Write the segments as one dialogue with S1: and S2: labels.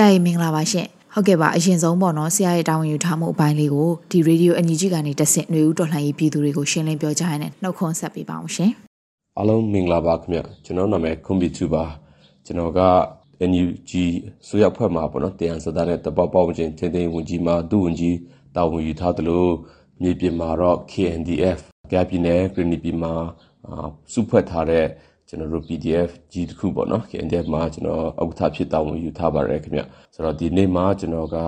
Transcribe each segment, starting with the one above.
S1: ရာကြီးမင်္ဂလာပါရှင်ဟုတ်ကဲ့ပါအရင်ဆုံးပေါ့နော်ဆရာရဲ့တာဝန်ယူထားမှုအပိုင်းလေးကိုဒီရေဒီယိုအန်ဂျီဂျီကနေတက်ဆင့်ຫນွေဦးတော်လှန်ရေးပြည်သူတွေကိုရှင်းလင်းပြောကြားရတဲ့နှုတ်ခွန်းဆက်ပေးပါအောင်ရှင်
S2: အားလုံးမင်္ဂလာပါခင်ဗျကျွန်တော်နာမည်ခွန်ဘီတူပါကျွန်တော်က NUG ဆိုရဖွဲ့မှာပေါ့နော်တရားစသားနဲ့တပေါပေါချင်းတင်းတင်းဝင်ကြီးမှာဒုဝင်ကြီးတာဝန်ယူထားသလိုမြေပြင်မှာတော့ KNDF ကပြည်နယ်ဂရနီပြည်မှာစုဖွဲ့ထားတဲ့ ကျွန်တော်တို့ PDF ကြီးတစ်ခုပေါ့နော် KNDF မှာကျွန်တော်ဥက္ကဋ္ဌဖြစ်တာဝန်ယူထားပါတယ်ခင်ဗျဆိုတော့ဒီနေ့မှာကျွန်တော်က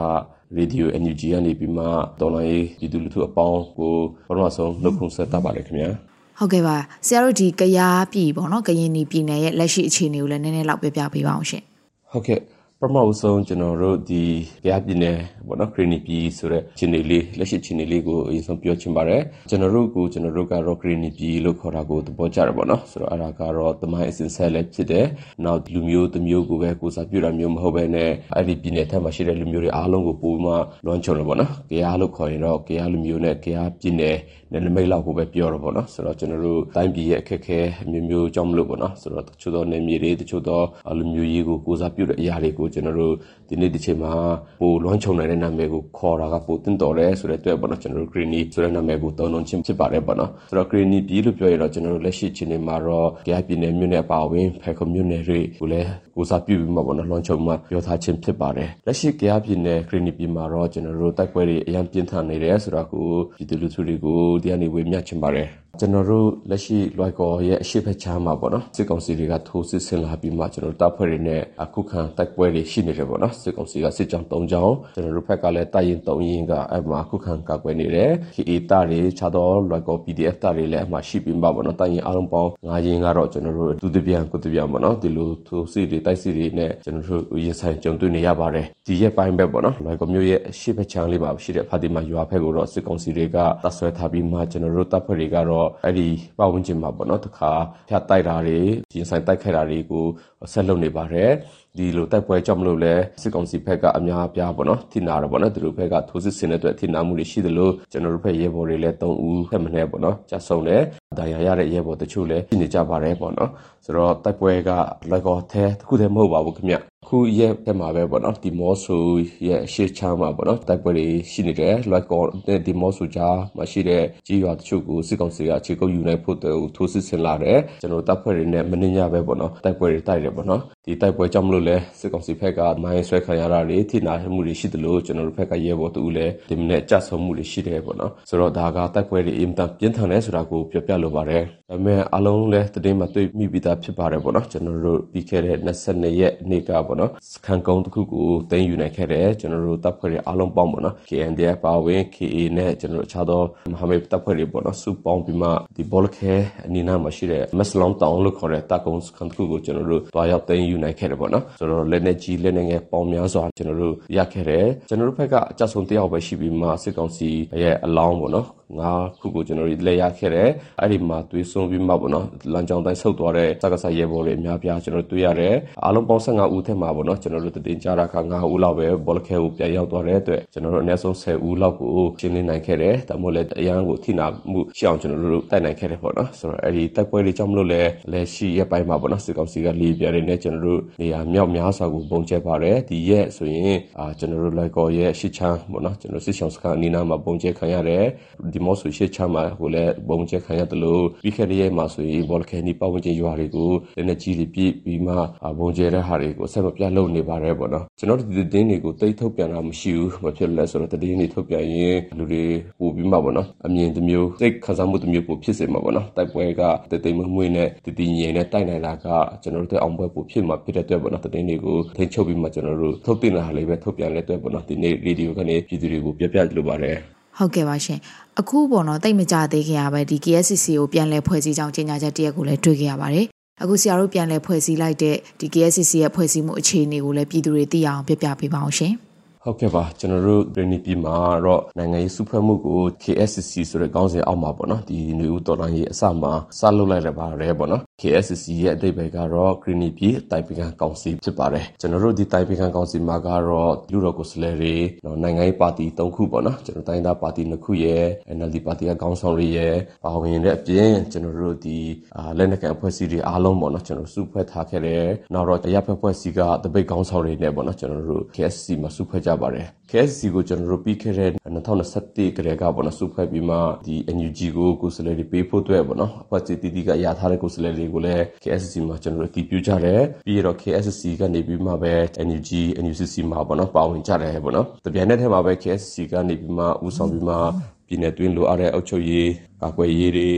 S2: Radio NUG ကနေပြီးမှတော်လိုင်းပြည်သူလူထုအပေါင်းကိုပထမဆုံးနှုတ်ခွန်းဆက်တာပါတယ်ခင်ဗျ
S1: ဟုတ်ကဲ့ပါဆရာတို့ဒီကရားပြည်ပေါ့နော်ကရင်ပြည်နယ်ရဲ့လက်ရှိအခြေအနေကိုလည်းနည်းနည်းလောက်ပြပြပေးပါအောင်ရှင်
S2: ဟုတ်ကဲ့ ပထမဆုံးကျွန်တော်တို့ဒီကြားပြည်နယ်ပေါ့နော်ခရီနီပြည်ဆိုတဲ့ခြေနေလေးလက်ရှိခြေနေလေးကိုအရင်ဆုံးပြောချင်ပါတယ်ကျွန်တော်တို့ကိုကျွန်တော်တို့ကတော့ခရီနီပြည်လို့ခေါ်တာကိုသဘောကျတယ်ပေါ့နော်ဆိုတော့အဲ့ဒါကတော့တမိုင်းအစဉ်ဆက်လည်းဖြစ်တယ်နောက်လူမျိုးတစ်မျိုးကိုပဲကိုစားပြုတာမျိုးမဟုတ်ဘဲနဲ့အဲ့ဒီပြည်နယ်ထက်မှာရှိတဲ့လူမျိုးတွေအားလုံးကိုပိုမှလွှမ်းခြုံတယ်ပေါ့နော်ကြားလို့ခေါ်ရင်တော့ကြားလူမျိုးနဲ့ကြားပြည်နယ်နဲ့နမိတ်လောက်ကိုပဲပြောတော့ပေါ့နော်ဆိုတော့ကျွန်တော်တို့တိုင်းပြည်ရဲ့အခက်အခဲမျိုးမျိုးကြောင့်မလို့ပေါ့နော်ဆိုတော့တချို့သောနေမြေတွေတချို့သောလူမျိုးရေးကိုကိုစားပြုတဲ့အရာတွေကိုကျွန်တော်တို့ဒီနေ့ဒီချိန်မှာပိုလွှမ်းခြုံနိုင်တဲ့နာမည်ကိုခေါ်တာကပိုတင်တော်တယ်ဆိုတဲ့အတွက်ပေါ့နော်ကျွန်တော်တို့ Greeny ဆိုတဲ့နာမည်ကိုသုံးလုံးချင်းဖြစ်ပါတယ်ပေါ့နော်ဆိုတော့ Greeny ပြည်လို့ပြောရတော့ကျွန်တော်တို့လက်ရှိချိန်မှာတော့ကြားပြည်နယ်မြို့နယ်အပါအဝင်ဖဲခုံမြို့နယ်တွေကိုလည်းကိုစားပြုပြီးမှပေါ့နော်လွှမ်းခြုံမှပြောထားခြင်းဖြစ်ပါတယ်လက်ရှိကြားပြည်နယ် Greeny ပြည်မှာတော့ကျွန်တော်တို့တိုက်ပွဲတွေအရင်ပြင်းထန်နေတယ်ဆိုတော့ကိုပြည်သူလူထုတွေကိုဒီကနေဝေမျှချင်ပါတယ် ကျွန်တော်တို့လက်ရှိလွိုက်ကော်ရဲ့အရှိဖက်ချမ်းမှာပေါ့နော်စစ်ကောင်စီတွေကထိုးစစ်ဆင်လာပြီးမှကျွန်တော်တို့တပ်ဖွဲ့တွေနဲ့အခုခံတိုက်ပွဲတွေရှိနေတယ်ပေါ့နော်စစ်ကောင်စီကစစ်ကြောင်း၃ကြောင်းကျွန်တော်တို့ဘက်ကလည်းတိုက်ရင်၃ရင်ကအဲ့မှာအခုခံကာကွယ်နေတယ် KA တာတွေခြားတော့လွိုက်ကော် PDF တာတွေလည်းအမှရှိပြီးမှပေါ့နော်တိုက်ရင်အားလုံးပေါင်း၅ရင်ကတော့ကျွန်တော်တို့ဒုတိယကုတပြန်ပေါ့နော်ဒီလိုထိုးစစ်တွေတိုက်စစ်တွေနဲ့ကျွန်တော်တို့ရင်ဆိုင်ကြုံတွေ့နေရပါတယ်ဒီရက်ပိုင်းပဲပေါ့နော်လွိုက်ကော်မျိုးရဲ့အရှိဖက်ချမ်းလေးမှာရှိတဲ့ဖာတီမာရွာဖက်ကိုတော့စစ်ကောင်စီတွေကတပ်ဆွဲထားပြီးမှကျွန်တော်တို့တပ်ဖွဲ့တွေကတော့တော့အဲ့ဒီပတ်ဝန်းကျင်မှာပေါ့နော်တခါဖြတ်တိုက်တာတွေရင်ဆိုင်တိုက်ခိုက်တာတွေကိုဆက်လုပ်နေပါတယ်ဒီလိုတိုက်ပွဲကြောင့်မလို့လဲစစ်ကောင်စီဘက်ကအများအပြားပေါ့နော်ထိနာတော့ပေါ့နော်သူတို့ဘက်ကထိုးစစ်ဆင်တဲ့အတွက်ထိနာမှုတွေရှိတယ်လို့ကျွန်တော်တို့ဘက်ရဲဘော်တွေလည်း၃ဦးဖက်မနဲ့ပေါ့နော်ကြာဆုံးတယ်ဒါရရတဲ့ရဲဘော်တချို့လည်းရှိနေကြပါတယ်ပေါ့နော်ဆိုတော့တိုက်ပွဲကလက်ကောထဲတစ်ခုတည်းမဟုတ်ပါဘူးခင်ဗျ ခုရက်ဘက်မှာပဲပေါ့နော်ဒီမော့ဆူရဲ့အရှိချမ်းမှာပေါ့နော်တိုက်ပွဲတွေရှိနေတယ်လွိုက်ကောနဲ့ဒီမော့ဆူကြားမှာရှိတဲ့ကြီးရွာတချို့ကိုစစ်ကောင်စီကခြေကုပ်ယူနိုင်ဖို့ထိုးစစ်ဆင်လာတယ်ကျွန်တော်တပ်ဖွဲ့တွေနဲ့မနှင်းညပဲပေါ့နော်တိုက်ပွဲတွေတိုက်တယ်ပေါ့နော် ဒီတိုက်ပွဲကြောင့်မလို့လဲစစ်ကောင်စီဘက်ကမိုင်းဆွဲခံရတာတွေထိနာမှုတွေရှိတယ်လို့ကျွန်တော်တို့ဘက်ကရဲဘော်တူလည်းဒီမနေ့ကြဆုံမှုတွေရှိတယ်ပေါ့နော်ဆိုတော့ဒါကတိုက်ပွဲတွေအင်တန်ပြင်းထန်တယ်ဆိုတာကိုပြောပြလိုပါတယ်ဒါပေမဲ့အလုံးလဲတည်င်းမှာတွေ့မိပြီးသားဖြစ်ပါတယ်ပေါ့နော်ကျွန်တော်တို့ပြီးခဲ့တဲ့22ရက်နေ့ကပေါ့နော်စခန်းကုန်းတစ်ခုကိုတင်ယူနိုင်ခဲ့တယ်ကျွန်တော်တို့တပ်ဖွဲ့တွေအားလုံးပေါင်းပေါ့နော် KNDF ပါဝင် KA နဲ့ကျွန်တော်တို့အခြားသောမဟာမိတ်တပ်ဖွဲ့တွေပေါ့နော်စုပေါင်းပြီးမှဒီဘောလခဲအနီးနားမှာရှိတဲ့မက်စလွန်တောင်လို့ခေါ်တဲ့တပ်ကုန်းစခန်းတစ်ခုကိုကျွန်တော်တို့တွားရောက်တင်ယူနိုင်ခဲ့တယ်ပေါ့နော်ဆိုတော့လက်နဲ့ကြီးလက်နဲ့ငယ်ပေါင်းများစွာကျွန်တော်တို့ရခဲ့တယ်ကျွန်တော်တို့ဘက်ကအကြဆုံးတယောက်ပဲရှိပြီးမှစစ်ကောင်စီရဲ့အလောင်းပေါ့နော်ငါခုကိုကျွန်တော်တို့လက်ရခဲ့တယ်အဲ့ဒီမှာသွေးစွန်းပြီးမှပေါ့နော်လမ်းကြောင်းတိုင်းဆုတ်သွားတဲ့စကားဆရဲဘော်တွေအများပြားကျွန်တော်တို့တွေ့ရတယ်အားလုံးပေါင်း15ဦးထဲမှာပေါ့နော်ကျွန်တော်တို့တင်ကြတာက9ဦးလောက်ပဲဘောလခဲကိုပြန်ရောက်သွားတဲ့အတွက်ကျွန်တော်တို့အနည်းဆုံး10ဦးလောက်ကိုရှင်းလင်းနိုင်ခဲ့တယ်ဒါမှမဟုတ်လည်းအရန်ကိုထိနာမှုရှောင်ကျွန်တော်တို့တိုက်နိုင်ခဲ့တယ်ပေါ့နော်ဆိုတော့အဲ့ဒီတိုက်ပွဲတွေကြောင့်မလို့လည်းလက်ရှိရက်ပိုင်းမှာပေါ့နော်စစ်ကောင်စီကလီပြတယ်နဲ့ကျွန်တော်တို့နေရာမြောက်များစွာကိုပုံကျဲပါတယ်ဒီရက်ဆိုရင်အာကျွန်တော်တို့လိုက်ကော်ရဲ့ရှစ်ချမ်းပေါ့နော်ကျွန်တော်စစ်ဆောင်စခန်းအနီးနားမှာပုံကျဲခံရတယ်ဒီမော့ဆိုရှစ်ချမ်းမှာဟိုလည်းပုံကျဲခံရတယ်လို့ပြီးခဲ့တဲ့ရက်မှာဆိုရင်ဘောလခဲနီပတ်ဝန်းကျင်ရွာတွေကိုလက်နဲ့ကြီးတွေပြည့်ပြီးမှပုံကျဲတဲ့ဟာတွေကိုဆက်မပြတ်လုပ်နေပါတယ်ပေါ့နော်ကျွန်တော်တို့ဒီတင်းတွေကိုတိတ်ထုတ်ပြန်တာမရှိဘူးဘာဖြစ်လဲဆိုတော့တင်းတွေထုတ်ပြန်ရင်လူတွေပို့ပြီးမှပေါ့နော်အမြင်တစ်မျိုးစိတ်ခံစားမှုတစ်မျိုးပို့ဖြစ်စေမှာပေါ့နော်တိုက်ပွဲကတိတ်တိတ်မွေ့မွေ့နဲ့တည်တည်ငြိမ်နဲ့တိုက်နိုင်တာကကျွန်တော်တို့အောင်ပွဲပို့ဖြစ်မှာဖြစ်တဲ့အတွက်ပေါ့နော်တင်းတွေကိုထိန်းချုပ်ပြီးမှကျွန်တော်တို့ထုတ်တင်လာလေးပဲထုတ်ပြန်လဲအတွက်ပေါ့နော်ဒီနေ့ရေဒီယိုကနေပြည်သူတွေကိုပြပြလိုပါတယ်
S1: ဟုတ်ကဲ့ပါရှင်အခုပေါ့နော်တိတ်မကြသေးခင်ရပဲဒီ KSCC ကိုပြန်လဲဖွဲ့စည်းကြောင်းကြေညာချက်တရက်ကိုလည်းတွေ့ခဲ့ရပါတယ်အခုဆရာတို့ပြန်လဲဖွဲ့စည်းလိုက်တဲ့ဒီ KSCC ရဲ့ဖွဲ့စည်းမှုအခြေအနေကိုလည်းပြည်သူတွေသိအောင်ပြပြပေးပါအောင်ရှင်
S2: ဟုတ်ကဲ့ပါကျွန်တော်တို့ပြည်နေပြည်မှာတော့နိုင်ငံရေးစုဖွဲ့မှုကို KSCC ဆိုတဲ့ခေါင်းစဉ်အောက်မှာပေါ့နော်ဒီနေဦးတော်လိုင်းရေးအစမှာစလုပ်လိုက်ရပါတယ်ပေါ့နော် KSCC ရဲ့အတိတ်ပဲကတော့ Green ပြည်တိုင်ပင်ခံကောင်စီဖြစ်ပါတယ် ကျွန်တော်တို့ ဒီတိုင်ပင်ခံကောင်စီမှာကတော့လူတော်ကိုယ်စားလှယ်တွေနော်နိုင်ငံရေးပါတီ ၃ ခုပေါ့နော် ကျွန်တော်တိုင်းသားပါတီ ၂ ခုရဲ့ NLD ပါတီက ခေါင်းဆောင်တွေရဲ့ပါဝင်တဲ့အပြင် ကျွန်တော်တို့ ဒီ လက်နက်ကန်အဖွဲ့အစည်းတွေအားလုံးပေါ့နော် ကျွန်တော်စုဖွဲ့ထားခဲ့တယ် နောက်တော့တရားဖက်ဖွဲ့စည်းကတပိတ်ခေါင်းဆောင်တွေနဲ့ပေါ့နော် ကျွန်တော်တို့ KSCC မှာ စုဖွဲ့ကြပါတယ် KSCC ကို ကျွန်တော်တို့ ပြီးခဲ့တဲ့ 2021ကတည်းကပေါ့နော်စုဖွဲ့ပြီးမှဒီ NUG ကိုကိုယ်စားလှယ်တွေပေးဖို့အတွက်ပေါ့နော်အဖွဲ့အစည်းတီးတီးကရထားတဲ့ကိုယ်စားလှယ်တွေကိုလည်း KSCC မှာကျွန်တော်တို့တည်ပြုကြတယ်ပြီးတော့ KSCC ကနေပြီးမှပဲ NUG NUCC မှာပေါ့နော်ပါဝင်ကြတယ်ပေါ့နော်တပြိုင်နက်တည်းမှာပဲ KSCC ကနေပြီးမှဦးဆောင်ပြီးမှပြည်နယ်တွင်းလိုအပ်တဲ့အုပ်ချုပ်ရေးကာကွယ်ရေးတွေ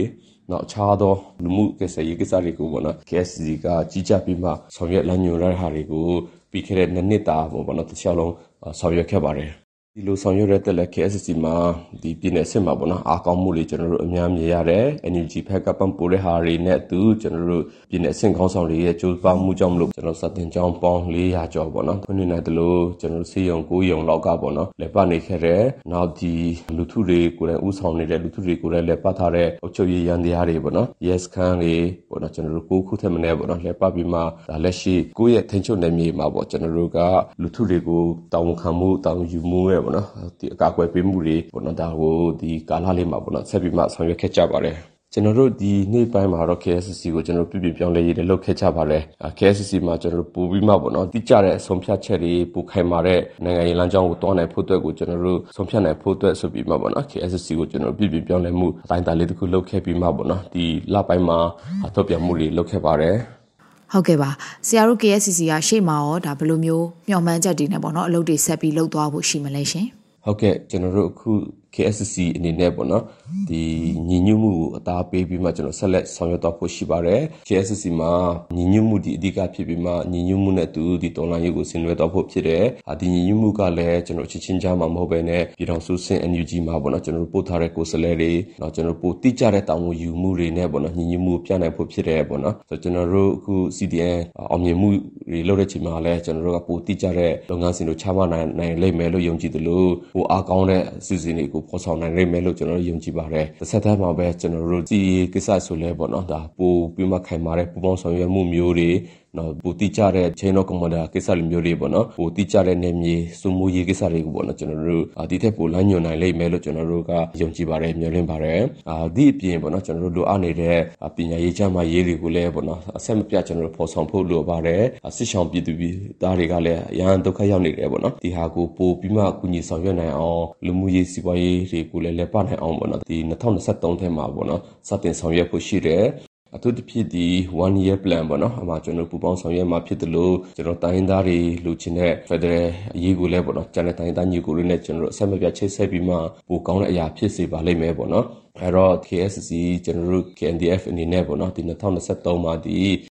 S2: နောက်အခြားသောလူမှုကိစ္စရေးကိစ္စတွေကိုပေါ့နော် KSCC ကကြီးကြပ်ပြီးမှဆောင်ရွက်လမ်းညွှန်ရတဲ့ဟာတွေကိုပြီးခဲ့တဲ့နှစ်နှစ်တာပေါ့နော်တစ်ခြားလုံးဆောင်ရွက်ခဲ့ပါတယ် ဒီလိုဆောင်ရွက်ရတဲ့လက် KSCC မှာဒီပြည်နယ်စစ်မှာပေါ့နော်အားကောင်းမှုတွေကျွန်တော်တို့အများမြင်ရတယ် NUG ဖက်ကပံ့ပိုးတဲ့ဟာတွေနဲ့အတူကျွန်တော်တို့ပြည်နယ်အဆင့်ခေါင်းဆောင်တွေရဲ့ကြိုးပမ်းမှုကြောင့်မလို့ကျွန်တော်စတင်ကြောင်းပေါင်း400ကျော်ပေါ့နော်ခုနှစ်နဲ့တလို့ကျွန်တော်စီယုံ9ယုံလောက်ကပေါ့နော်လက်ပတ်နေခဲ့တဲ့နောက်ဒီလူထုတွေကိုယ်တိုင်ဥဆောင်နေတဲ့လူထုတွေကိုယ်တိုင်လက်ပတ်ထားတဲ့အုပ်ချုပ်ရေးရန်တရားတွေပေါ့နော် yes ခန်းတွေပေါ့နော်ကျွန်တော်တို့ကိုခုထက်မနေပေါ့နော်လက်ပတ်ပြီးမှဒါလက်ရှိကိုယ့်ရဲ့ထိန်းချုပ်နယ်မြေမှာပေါ့ကျွန်တော်တို့ကလူထုတွေကိုတောင်းခံမှုတောင်းယူမှုရဲ့ပေါ့နော်ဒီအကာအကွယ်ပေးမှုတွေပေါ့နော်ဒါကိုဒီကာလလေးမှာပေါ့နော်ဆက်ပြီးမှဆောင်ရွက်ခဲ့ကြပါတယ်ကျွန်တော်တို့ဒီနေ့ပိုင်းမှာတော့ KSCC ကိုကျွန်တော်ပြပြပြောင်းလဲရေးလုပ်ခဲ့ကြပါလဲ KSCC မှာကျွန်တော်တို့ပို့ပြီးမှပေါ့နော်တိကျတဲ့အဆုံးဖြတ်ချက်တွေပိုခိုင်မာတဲ့နိုင်ငံရေးလမ်းကြောင်းကိုတွားနိုင်ဖို့အတွက်ကိုကျွန်တော်တို့ဆုံးဖြတ်နိုင်ဖို့အတွက်ဆိုပြီးမှပေါ့နော် KSCC ကိုကျွန်တော်ပြပြပြောင်းလဲမှုအတိုင်းတာလေးတစ်ခုလုပ်ခဲ့ပြီးမှပေါ့နော်ဒီလပိုင်းမှာထုတ်ပြန်မှုတွေလုပ်ခဲ့ပါတယ်
S1: ဟုတ်ကဲ့ပါဆရာတို့ KSCC ကရှေ့မှာရောဒါဘယ်လိုမျိုးမျှော်မှန်းချက်တွေနဲ့ပေါ့နော်အလုပ်တွေဆက်ပြီးလုပ်သွားဖို့ရှိမလဲရှင်
S2: ဟုတ်ကဲ့ကျွန်တော်တို့အခု KSCC အနေနဲ့ပေါ့နော်ဒီညီညွတ်မှုကိုအသားပေးပြီးမှကျွန်တော်ဆက်လက်ဆောင်ရွက်တော့ဖို့ရှိပါတယ် KSCC မှာညီညွတ်မှုဒီအဓိကဖြစ်ပြီးမှညီညွတ်မှုနဲ့တူဒီတော်လိုင်းရေးကိုဆင်နွှဲတော့ဖို့ဖြစ်တယ်ဒီညီညွတ်မှုကလည်းကျွန်တော်ချင်းချင်းကြားမှာမဟုတ်ဘဲနဲ့ပြည်တော်စုစင် NUG မှာပေါ့နော်ကျွန်တော်တို့ပို့ထားတဲ့ကိုယ်စားလှယ်တွေတော့ကျွန်တော်ပို့တိကျတဲ့တာဝန်ယူမှုတွေနဲ့ပေါ့နော်ညီညွတ်မှုပြနိုင်ဖို့ဖြစ်တယ်ပေါ့နော်ဆိုတော့ကျွန်တော်တို့အခု CDN အောင်မြင်မှုတွေလုပ်တဲ့ချိန်မှာလည်းကျွန်တော်တို့ကပို့တိကျတဲ့လုပ်ငန်းစဉ်တွေချမှတ်နိုင်နိုင်လိမ့်မယ်လို့ယုံကြည်တယ်လို့ပိုအားကောင်းတဲ့အစီအစဉ်တွေကိုဖော်ဆောင်နိုင်လိမ့်မယ်လို့ကျွန်တော်တို့ယုံကြည်ပါတယ်။တစ်ဆက်တည်းမှာပဲကျွန်တော်တို့ဒီကိစ္စဆိုလဲပေါ့နော်ဒါပိုပြီးမှခိုင်မာတဲ့ပူပေါင်းဆောင်ရွက်မှုမျိုးတွေ နော်ပိုတိကျတဲ့ chain of commander ကိစ္စလိုမျိုးတွေပေါ့နော်ပိုတိကျတဲ့နေမြေစုမှုရေးကိစ္စတွေကိုပေါ့နော်ကျွန်တော်တို့ဒီထက်ပိုလမ်းညွှန်နိုင်လိမ့်မယ်လို့ကျွန်တော်တို့ကယုံကြည်ပါတယ်မျှော်လင့်ပါတယ်အာဒီအပြင်ပေါ့နော်ကျွန်တော်တို့လိုအပ်နေတဲ့ပညာရေးချမ်းမာရေးတွေကိုလည်းပေါ့နော်အဆက်မပြတ်ကျွန်တော်တို့ဖော်ဆောင်ဖို့လိုပါတယ်စစ်ဆောင်ပြည်သူပြည်သားတွေကလည်းအရန်ဒုက္ခရောက်နေတယ်ပေါ့နော်ဒီဟာကိုပိုပြီးမှကူညီဆောင်ရွက်နိုင်အောင်လူမှုရေးစီးပွားရေးတွေကိုလည်းလက်ပနိုင်အောင်ပေါ့နော်ဒီ2023ထဲမှာပေါ့နော်စတင်ဆောင်ရွက်ဖို့ရှိတယ် အထူးသဖြင့်ဒီ1 year plan ပေါ့နော်အမှကျွန်တော်ပူပေါင်းဆောင်ရွက်မှာဖြစ်တယ်လို့ကျွန်တော်တိုင်းသားတွေလူချင်းတဲ့ Federal အရေးကိုလည်းပေါ့နော်ကျန်တဲ့တိုင်းသားညီကိုတွေနဲ့ကျွန်တော်အဆက်မပြတ်ချိတ်ဆက်ပြီးမှပိုကောင်းတဲ့အရာဖြစ်စေပါလိမ့်မယ်ပေါ့နော်အဲ့တော့ KSC ကျွန်တော်တို့ KNDF အနေနဲ့ပေါ့နော်ဒီ2023မှာဒီ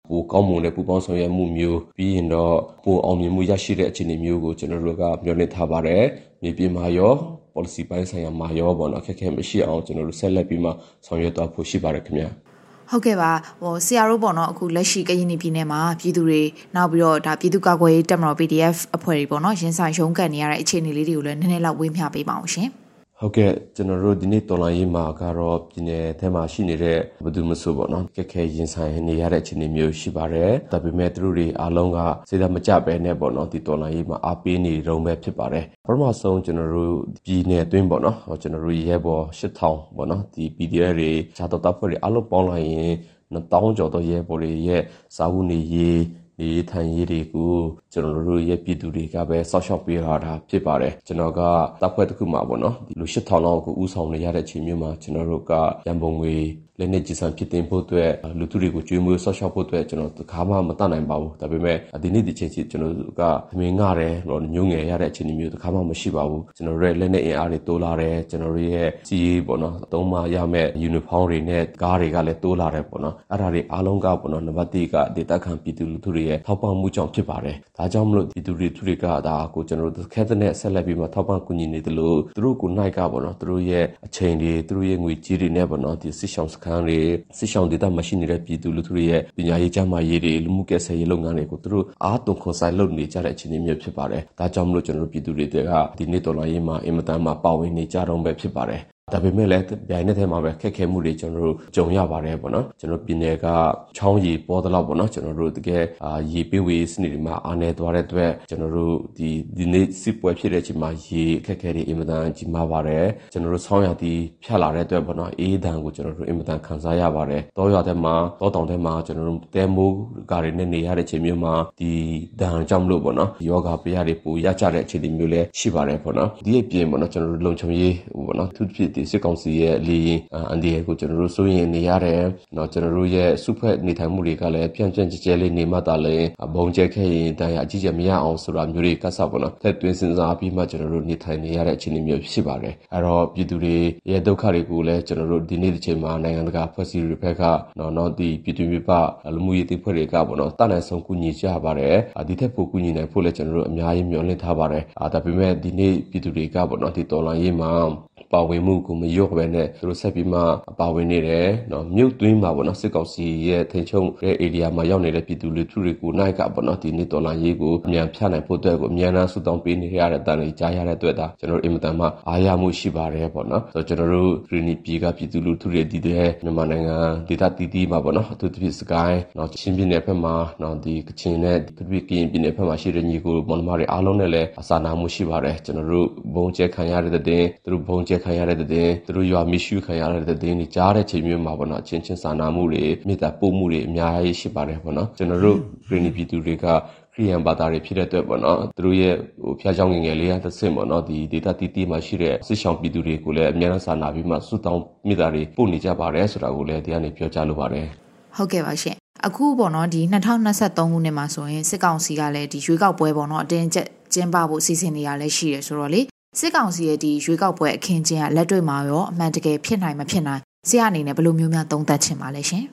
S2: ပိုကောင်းမွန်တဲ့ပူပေါင်းဆောင်ရွက်မှုမျိုးပြီးရင်တော့ပိုအောင်မြင်မှုရရှိတဲ့အခြေအနေမျိုးကိုကျွန်တော်တို့ကမျှော်လင့်ထားပါတယ်မြေပြင်မှာရော policy ပိုင်းဆိုင်ရာမှာရောပေါ့နော်အခက်အခဲမရှိအောင်ကျွန်တော်တို့ဆက်လက်ပြီးမှဆောင်ရွက်သွားဖို့ရှိပါတယ်ခင်ဗျာ
S1: ဟုတ်ကဲ့ပါဟိုဆရာတို့ပေါ့နော်အခုလက်ရှိကရင်ပြည်နယ်မှာပြည်သူတွေနောက်ပြီးတော့ဒါပြည်သူ့ကာကွယ်ရေးတပ်မတော် PDF အဖွဲ့တွေပေါ့နော်ရင်းဆိုင်ရုံးကန်နေရတဲ့အခြေအနေလေးတွေကိုလည်းနည်းနည်းလောက်ဝေးမျှပေးပါအောင်ရှင်
S2: ဟုတ်ကဲ့ကျွန်တော်တို့ဒီနေ့တော်လိုင်းရေးမှာကတော့ပြည်နယ်ထဲမှာရှိနေတဲ့ဘယ်သူမှဆိုပေါ့နော်ကက်ခဲရင်ဆိုင်နေရတဲ့အခြေအနေမျိုးရှိပါတယ်ဒါပေမဲ့သူတို့တွေအားလုံးကစိတ်ဓာတ်မကြပဲနဲ့ပေါ့နော်ဒီတော်လိုင်းရေးမှာအားပေးနေတုံးပဲဖြစ်ပါတယ်ပထမဆုံးကျွန်တော်တို့ပြည်နယ်အတွင်းပေါ့နော်ကျွန်တော်တို့ရဲဘော်8000ပေါ့နော်ဒီ PDF တွေဈာတော်တပ်ဖွဲ့တွေအားလုံးပေါင်းလိုက်ရင်1000ကျော်သောရဲဘော်တွေရဲ့စာဝတ်နေရေး ဒီထိုင်ရေးတွေကိုကျွန်တော်တို့ရဲ့ပြည်သူတွေကပဲစောက်ရှောက်ပေးထားတာဖြစ်ပါတယ်ကျွန်တော်ကတပ်ဖွဲ့တစ်ခုမှာပေါ့နော်ဒီလူ8000လောက်ကိုဥဆောင်နေရတဲ့ချိန်မျိုးမှာကျွန်တော်တို့ကရန်ပုံငွေ လက်နဲ့ကြည်စံဖြစ်တင်ဖို့အတွက်လူသူတွေကိုကျွေးမွေးဆော့ရှော့ဖို့အတွက်ကျွန်တော်တခါမှမတတ်နိုင်ပါဘူးဒါပေမဲ့ဒီနေ့ဒီချိန်စီကျွန်တော်တို့ကသမင်ငှတယ်တော့ညုံငယ်ရတဲ့အခြေအနေမျိုးတခါမှမရှိပါဘူးကျွန်တော်တို့ရဲ့လက်နဲ့အင်အားတွေတိုးလာတယ်ကျွန်တော်တို့ရဲ့စီးရေးပေါ့နော်အသုံးမရမဲ့ယူနီဖောင်းတွေနဲ့ကားတွေကလည်းတိုးလာတယ်ပေါ့နော်အဲ့ဒါတွေအားလုံးကပေါ့နော်နံပါတ်1ကဒေတာခံပြည်သူလူထုတွေရဲ့ထောက်ပံ့မှုကြောင့်ဖြစ်ပါတယ်ဒါကြောင့်မလို့ပြည်သူတွေသူတွေကဒါကိုကျွန်တော်တို့ခဲတဲ့နဲ့ဆက်လက်ပြီးမှထောက်ပံ့ကူညီနေတယ်လို့သူတို့ကိုနိုင်ကပေါ့နော်သူတို့ရဲ့အချိန်တွေသူတို့ရဲ့ငွေကြေးတွေနဲ့ပေါ့နော်ဒီစစ်ဆောင်စခန်းတွေစစ်ဆောင်ဒေသမှာရှိနေတဲ့ပြည်သူလူထုတွေရဲ့ပညာရေးကျန်းမာရေးတွေလူမှုကယ်ဆယ်ရေးလုပ်ငန်းတွေကိုသူတို့အားသွန်ခွန်ဆိုင်လုပ်နေကြတဲ့အခြေအနေမျိုးဖြစ်ပါတယ်။ဒါကြောင့်မလို့ကျွန်တော်တို့ပြည်သူတွေကဒီနေ့တော်လိုင်းရေးမှာအင်မတန်မှပါဝင်နေကြတော့ပဲဖြစ်ပါတယ် ဒါပေမဲ့လည်းဗျိုင်နဲ့ထဲမှာပဲခက်ခဲမှုတွေကျွန်တော်တို့ကြုံရပါတယ်ပေါ့နော်ကျွန်တော်ပြည်နယ်ကချောင်းရီပေါ်တော့ပေါ့နော်ကျွန်တော်တို့တကယ်အာရေပေးဝေးစနစ်တွေမှာအားနေသွားတဲ့အတွက်ကျွန်တော်တို့ဒီဒီနေ့စစ်ပွဲဖြစ်တဲ့အချိန်မှာရေခက်ခဲတွေအင်မတန်ကြီးမားပါတယ်ကျွန်တော်တို့ဆောင်းရသည်ဖြတ်လာတဲ့အတွက်ပေါ့နော်အေးဒဏ်ကိုကျွန်တော်တို့အင်မတန်ခံစားရပါတယ်တောရွာထဲမှာတောတောင်ထဲမှာကျွန်တော်တို့တဲမိုးကားတွေနဲ့နေရတဲ့ချိန်မျိုးမှာဒီဒဏ်ကြောင့်မလို့ပေါ့နော်ယောဂပြရတွေပူရကြတဲ့အခြေအနေမျိုးလည်းရှိပါတယ်ပေါ့နော်ဒီအပြင်ပေါ့နော်ကျွန်တော်တို့လုံခြုံရေးပေါ့နော်သူဖြစ်ဒီစစ်ကောင်စီရဲ့လေရင်အန်ဒီရဲ့ကိုကျွန်တော်တို့စိုးရင်နေရတယ်။နော်ကျွန်တော်တို့ရဲ့စုဖွဲ့နေထိုင်မှုတွေကလည်းပြန့်ပြန့်ကျဲကျဲလေးနေမှသာလေဘုံကျဲခဲ့ရင်တရားအကြီးကျယ်မရအောင်ဆိုတာမျိုးတွေကဆောက်ပေါ့နော်။သက်သွင်းစဉ်းစားပြီးမှကျွန်တော်တို့နေထိုင်နေရတဲ့အခြေအနေမျိုးဖြစ်ပါတယ်။အဲတော့ပြည်သူတွေရဲ့ဒုက္ခတွေကိုလည်းကျွန်တော်တို့ဒီနေ့ဒီချိန်မှာနိုင်ငံတကာဖွဲ့စည်းတွေဘက်ကနော်နော်ဒီပြည်သူမျိုးပလူမှုရေးတိဖွဲ့တွေကပေါ့နော်တာနိုင်ဆုံးကူညီကြပါတယ်။ဒီထက်ပိုကူညီနိုင်ဖို့လည်းကျွန်တော်တို့အများကြီးမျှော်လင့်ထားပါတယ်။ဒါပေမဲ့ဒီနေ့ပြည်သူတွေကပေါ့နော်ဒီတော်လှန်ရေးမှာ ပါဝင်မှုကိုမလျော့ပဲနဲ့သူတို့ဆက်ပြီးမှပါဝင်နေတယ်နော်မြုပ်သွင်းမှာပေါ့နော်စစ်ကောင်စီရဲ့ထိန်ချုံတဲ့ area မှာရောက်နေတဲ့ပြည်သူလူထုတွေကိုနိုင်ကပေါ့နော်ဒီနေ့တော်လာရေးကိုအမြန်ဖြတ်နိုင်ဖို့အတွက်ကိုအမြန်အားဆူတောင်းပေးနေရတဲ့တန်တွေကြားရတဲ့အတွက်ဒါကျွန်တော်တို့အင်မတန်မှအားရမှုရှိပါတယ်ပေါ့နော်ဆိုတော့ကျွန်တော်တို့ဂရီနီပြည်ကပြည်သူလူထုတွေဒီတဲ့မြန်မာနိုင်ငံဒေသတည်တည်မှာပေါ့နော်အထူးသဖြင့်စကိုင်းနော်ချင်းပြည်နယ်ဘက်မှာနော်ဒီကချင်နဲ့တပိကရင်ပြည်နယ်ဘက်မှာရှိတဲ့ညီကိုမောင်နှမတွေအားလုံးနဲ့လည်းအစာနာမှုရှိပါတယ်ကျွန်တော်တို့ဘုံကျဲခံရတဲ့တဲ့သူတို့ဘုံကျဲခံရတဲ့တဲ့သူတို့ရွာမိရှုခံရတဲ့တဲ့တွေကြားတဲ့ချိန်မျိုးမှာပေါ့နော်အချင်းချင်းစာနာမှုတွေမေတ္တာပို့မှုတွေအများကြီးရှိပါတယ်ပေါ့နော်ကျွန်တော်တို့ဂရီနီပြည်သူတွေကခရီးယန်ဘာသာတွေဖြစ်တဲ့အတွက်ပေါ့နော်သူတို့ရဲ့ဟိုဖျားချောင်းငယ်ငယ်လေးရသဆင့်ပေါ့နော်ဒီဒေတာတီတီမှာရှိတဲ့စစ်ဆောင်ပြည်သူတွေကိုလည်းအများအားစာနာပြီးမှစုတောင်းမိသားတွေပို့နေကြပါတယ်ဆိုတာကိုလည်းဒီကနေပြောကြားလိုပါတယ်
S1: ဟုတ်ကဲ့ပါရှင်အခုပေါ့နော်ဒီ2023ခုနှစ်မှာဆိုရင်စစ်ကောင်စီကလည်းဒီရွေးကောက်ပွဲပေါ့နော်အတင်းကျပ်ကျင်းပဖို့စီစဉ်နေရလဲရှိရဆိုတော့လေ စစ်ကောင်စီရဲ့ဒီရွေးကောက်ပွဲအခင်းကျင်းကလက်တွေ့မှာရောအမှန်တကယ်ဖြစ်နိုင်မဖြစ်နိုင်ဆရာအနေနဲ့ဘယ်လိုမျိုးများသုံးသပ်ချင်ပါလဲရှင်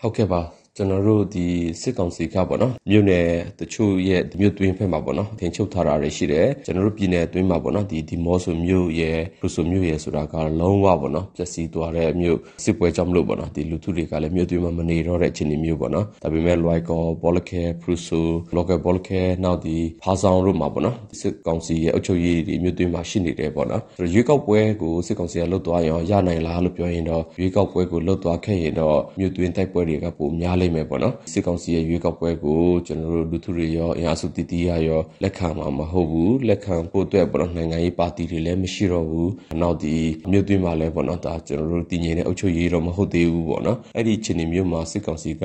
S2: ဟုတ်ကဲ့ပါ ကျွန်တော်တို့ဒီစစ်ကောင်စီကပေါ့နော်မြို့နယ်တချို့ရဲ့မြို့တွင်းဖက်မှာပေါ့နော်တင်ချုပ်ထားတာတွေရှိတယ်ကျွန်တော်တို့ပြည်နယ်အတွင်းမှာပေါ့နော်ဒီဒီမော့ဆိုမြို့ရဲ့ပရူဆိုမြို့ရဲ့ဆိုတာကလုံးဝပေါ့နော်ပျက်စီးသွားတဲ့မြို့စစ်ပွဲကြောင့်မလို့ပေါ့နော်ဒီလူထုတွေကလည်းမြို့တွင်းမှာမနေတော့တဲ့အခြေအနေမျိုးပေါ့နော်ဒါပေမဲ့လွိုက်ကောဘောလခဲပရူဆိုလောကဘောလခဲနောက်ဒီဖာဆောင်တို့မှာပေါ့နော်စစ်ကောင်စီရဲ့အုပ်ချုပ်ရေးဒီမြို့တွင်းမှာရှိနေတယ်ပေါ့နော်ရွေးကောက်ပွဲကိုစစ်ကောင်စီကလှုပ်သွားရင်ရနိုင်လားလို့ပြောရင်တော့ရွေးကောက်ပွဲကိုလှုပ်သွားခဲ့ရင်တော့မြို့တွင်းတိုက်ပွဲတွေကပိုများလိမ့်မယ်ပေါ့နော်စစ်ကောင်စီရဲ့ရွေးကောက်ပွဲကိုကျွန်တော်တို့လူထုတွေရောအင်အားစုတည်တည်ရရောလက်ခံမှာမဟုတ်ဘူးလက်ခံဖို့အတွက်ပေါ့နော်နိုင်ငံရေးပါတီတွေလည်းမရှိတော့ဘူးနောက်ဒီမြို့တွင်းမှာလည်းပေါ့နော်ဒါကျွန်တော်တို့တည်ငြိမ်တဲ့အုပ်ချုပ်ရေးတော့မဟုတ်သေးဘူးပေါ့နော်အဲ့ဒီအခြေအနေမျိုးမှာစစ်ကောင်စီက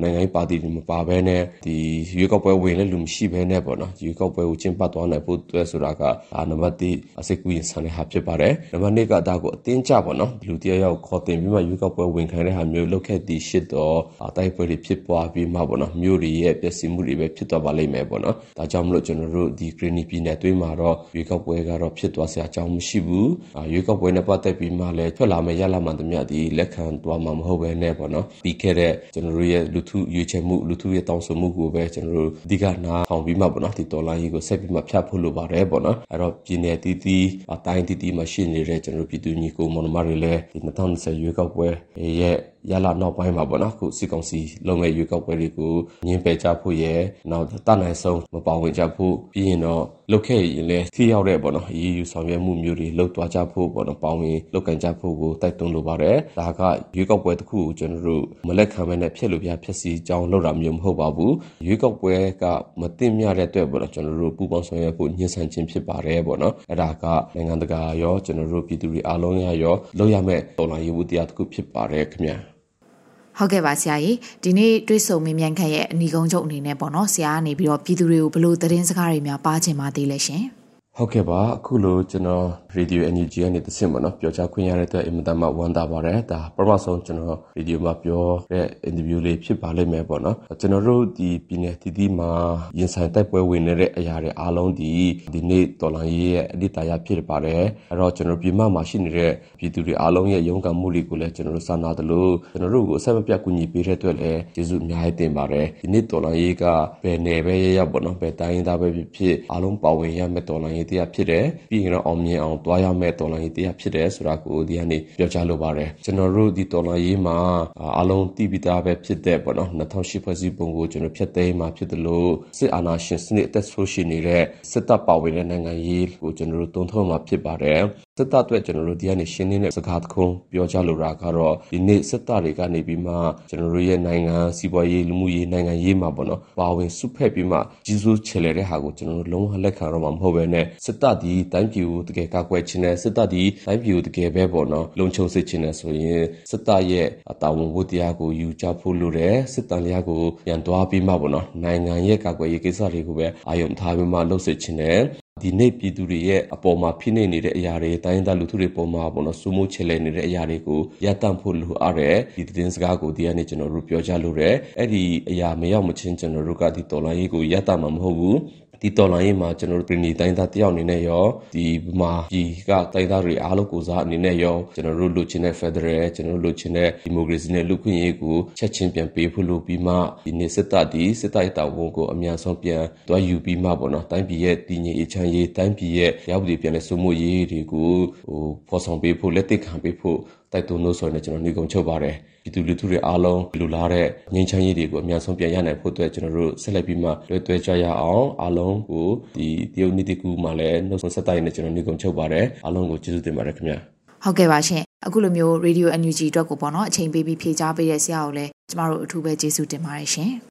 S2: နိုင်ငံရေးပါတီတွေမပါဘဲနဲ့ဒီရွေးကောက်ပွဲဝင်တဲ့လူမရှိဘဲနဲ့ပေါ့နော်ရွေးကောက်ပွဲကိုကျင်းပသွားနိုင်ဖို့အတွက်ဆိုတာကနံပါတ်1အစစ်ကူရင်ဆန်တဲ့ဟာဖြစ်ပါတယ်နံပါတ်2ကဒါကိုအတင်းကြပေါ့နော်လူတယောက်ယောက်ခေါ်တင်ပြီးမှရွေးကောက်ပွဲဝင်ခံတဲ့ဟာမျိုးလုပ်ခဲ့သည့်ရှစ်တော့တိုက်ပွဲတွေဖြစ်ပွားပြီးမှပေါ့နော်မြို့တွေရဲ့ပျက်စီးမှုတွေပဲဖြစ်သွားပါလိမ့်မယ်ပေါ့နော်ဒါကြောင့်မလို့ကျွန်တော်တို့ဒီ green ပြည်နယ်အတွင်းမှာတော့ရွေးကောက်ပွဲကတော့ဖြစ်သွားစရာအကြောင်းမရှိဘူးရွေးကောက်ပွဲနဲ့ပတ်သက်ပြီးမှလည်းထွက်လာမယ့်ရလာမှန်သမျှဒီလက်ခံသွားမှာမဟုတ်ဘဲနဲ့ပေါ့နော်ပြီးခဲ့တဲ့ကျွန်တော်တို့ရဲ့လူထုရွေးချယ်မှုလူထုရဲ့တောင်းဆိုမှုကိုပဲကျွန်တော်တို့အဓိကနာထောင်ပြီးမှပေါ့နော်ဒီတော်လိုင်းကြီးကိုဆက်ပြီးမှဖြတ်ဖို့လိုပါတယ်ပေါ့နော်အဲ့တော့ပြည်နယ်တီးတီးအတိုင်းတီးတီးမှာရှိနေတဲ့ကျွန်တော်တို့ပြည်သူညီကိုမောင်နှမတွေလည်းဒီ2020ရွေးကောက်ပွဲရဲ့ ရလာနောက်ပိုင်းမှာပေါ့နော်ခုစီကောင်စီလုံမဲ့ရွေးကောက်ပွဲတွေကိုညှင်းပယ်ကြဖို့ရယ်နောက်တနိုင်ဆုံးမပါဝင်ကြဖို့ပြီးရင်တော့လုတ်ခဲ့ရင်လည်းထိရောက်တဲ့ပေါ့နော်အရေးယူဆောင်ရွက်မှုမျိုးတွေလှုပ်သွားကြဖို့ပေါ့နော်ပေါင်းဝင်လုတ်ကန်ကြဖို့ကိုတိုက်တွန်းလိုပါတယ်ဒါကရွေးကောက်ပွဲတစ်ခုကိုကျွန်တော်တို့မလက်ခံဘဲနဲ့ဖြစ်လို့ပြဖြစ်စီကြောင်းလုပ်တာမျိုးမဟုတ်ပါဘူးရွေးကောက်ပွဲကမတင်မြတဲ့အတွက်ပေါ့နော်ကျွန်တော်တို့ပူပေါင်းဆောင်ရွက်ဖို့ညှဉ်းဆန်ခြင်းဖြစ်ပါတယ်ပေါ့နော်အဲ့ဒါကနိုင်ငံတကာရောကျွန်တော်တို့ပြည်သူတွေအားလုံးရရောလုပ်ရမယ့်တော်လှန်ရေးဝတရားတစ်ခုဖြစ်ပါတယ်ခင်ဗျာ
S1: ဟုတ်ကဲ့ပါဆရာကြီးဒီနေ့တွေးဆုံမင်းမြန်ခက်ရဲ့အနီကုန်းချုပ်အနေနဲ့ပေါ့နော်ဆရာကနေပြီးတော့ပြည်သူတွေကိုဘလို့သတင်းစကားတွေများပါချင်ပါသေးလဲရှင်။
S2: ဟုတ်ကဲ့ပါအခုလိုကျွန်တော် Radio NUG ကနေတဆင့်ပေါ့နော်ပြောကြားခွင့်ရတဲ့အတွက်အင်မတန်မှဝမ်းသာပါတယ်ဒါပထမဆုံးကျွန်တော် Radio မှာပြောတဲ့ interview လေးဖြစ်ပါလိမ့်မယ်ပေါ့နော်ကျွန်တော်တို့ဒီပြည်နယ်တည်တည်မှာရင်ဆိုင်တိုက်ပွဲဝင်နေတဲ့အရာတွေအားလုံးဒီဒီနေ့တော်လိုင်းရေးရဲ့အဓိတာရဖြစ်ပါတယ်အဲ့တော့ကျွန်တော်ပြည်မမှာရှိနေတဲ့ပြည်သူတွေအားလုံးရဲ့ရုန်းကန်မှုတွေကိုလည်းကျွန်တော်တို့စာနာတယ်လို့ကျွန်တော်တို့ကိုအဆက်မပြတ်ကူညီပေးတဲ့အတွက်လည်းကျေးဇူးအများကြီးတင်ပါတယ်ဒီနေ့တော်လိုင်းရေးကဘယ်နယ်ပဲရရပေါ့နော်ဘယ်တိုင်းသားပဲဖြစ်ဖြစ်အားလုံးပါဝင်ရမယ့်တော်လိုင်းရေးတရားဖြစ်တယ်ပြီးရင်တော့အောင်မြင်အောင်တွားရမယ့်တော်လှန်ရေးတရားဖြစ်တယ်ဆိုတာကိုဒီကနေပြောကြားလိုပါတယ်ကျွန်တော်တို့ဒီတော်လှန်ရေးမှာအားလုံးတည်ပြီးသားပဲဖြစ်တဲ့ပေါ့နော်2008ဖွဲ့စည်းပုံကိုကျွန်တော်ဖျက်သိမ်းမှာဖြစ်တယ်လို့စစ်အာဏာရှင်စနစ်အသက်ဆိုးရှိနေတဲ့စစ်တပ်ပါဝင်တဲ့နိုင်ငံရေးကိုကျွန်တော်တို့တုံ့ထုတ်မှာဖြစ်ပါတယ်စစ်တပ်အတွက်ကျွန်တော်တို့ဒီကနေရှင်းနေတဲ့စကားတခုပြောကြလိုတာကတော့ဒီနေ့စစ်တပ်တွေကနေပြီးမှကျွန်တော်တို့ရဲ့နိုင်ငံစီးပွားရေးလူမှုရေးနိုင်ငံရေးမှာပေါ့နော်ပါဝင်စုဖက်ပြီးမှကြီးစိုးချေလေတဲ့ဟာကိုကျွန်တော်တို့လုံးဝလက်ခံတော့မှာမဟုတ်ဘဲနဲ့စစ်တပ်ဒီတိုင်းပြည်ကိုတကယ်ကာကွယ်ခြင်းနဲ့စစ်တပ်ဒီတိုင်းပြည်ကိုတကယ်ပဲပေါ့နော်လုံခြုံစေခြင်းနဲ့ဆိုရင်စစ်တပ်ရဲ့အတာဝန်ဝတ္တရားကိုယူကြဖို့လိုတယ်စစ်တမ်းလျာကိုပြန်သွားပြီးမှပေါ့နော်နိုင်ငံရဲ့ကာကွယ်ရေးကိစ္စတွေကိုပဲအာရုံထားပြီးမှလှုပ်စေခြင်းနဲ့ ဒီနေ့ပြည်သူတွေရဲ့အပေါ်မှာဖိနှိပ်နေတဲ့အရာတွေတိုင်းသားလူထုတွေပေါ်မှာပေါ့နော်စူးမိုးချေလဲနေတဲ့အရာတွေကိုရပ်တန့်ဖို့လိုအပ်တယ်ဒီသတင်းစကားကိုဒီကနေ့ကျွန်တော်တို့ပြောကြလို့ရတယ်အဲ့ဒီအရာမရောက်မချင်းကျွန်တော်တို့ကဒီတော်လိုင်းရေးကိုရပ်တန့်မှာမဟုတ်ဘူး ဒီတော်လိုင်းရေးမှာကျွန်တော်တို့ပြည်နေတိုင်းသားတယောက်အနေနဲ့ရောဒီမှာဒီကတိုင်းသားတွေအားလုံးကိုစားအနေနဲ့ရောကျွန်တော်တို့လိုချင်တဲ့ Federal ကျွန်တော်တို့လိုချင်တဲ့ Democracy နဲ့လူခွင့်ရေးကိုချက်ချင်းပြန်ပေးဖို့လိုပြီးမှဒီနေစစ်တပ်ဒီစစ်တပ်တာဝန်ကိုအများဆုံးပြန်တွားယူပြီးမှပေါ့နော်တိုင်းပြည်ရဲ့တည်ငြိမ်အေးချမ်းရေးတိုင်းပြည်ရဲ့ရောက်ပြည်ပြန်လဲစိုးမိုးရေးတွေကိုဟိုဖော်ဆောင်ပေးဖို့လက်သိခံပေးဖို့ တိုက်တွန်းလို့ဆိုရင်ကျွန်တော်ညီကုံချုပ်ပါတယ်ပြည်သူလူထုတွေအားလုံးလူလာတဲ့ငြိမ်းချမ်းရေးတွေကိုအများဆုံးပြန်ရနိုင်ဖို့အတွက်ကျွန်တော်တို့ဆက်လက်ပြီးမှလွှဲသွဲကြရအောင်အားလုံးကိုဒီတရုတ်နီတိကူမှာလည်းနှုတ်ဆက်တိုင်းနဲ့ကျွန်တော်ညီကုံချုပ်ပါတယ်အားလုံးကိုကျေးဇူးတင်ပါတယ်ခင်ဗျာ
S1: ဟုတ်ကဲ့ပါရှင်အခုလိုမျိုး Radio NUG အတွက်ကိုပေါ့နော်အချိန်ပေးပြီးဖြေကြားပေးတဲ့ဆရာကိုလည်းကျမတို့အထူးပဲကျေးဇူးတင်ပါတယ်ရှင်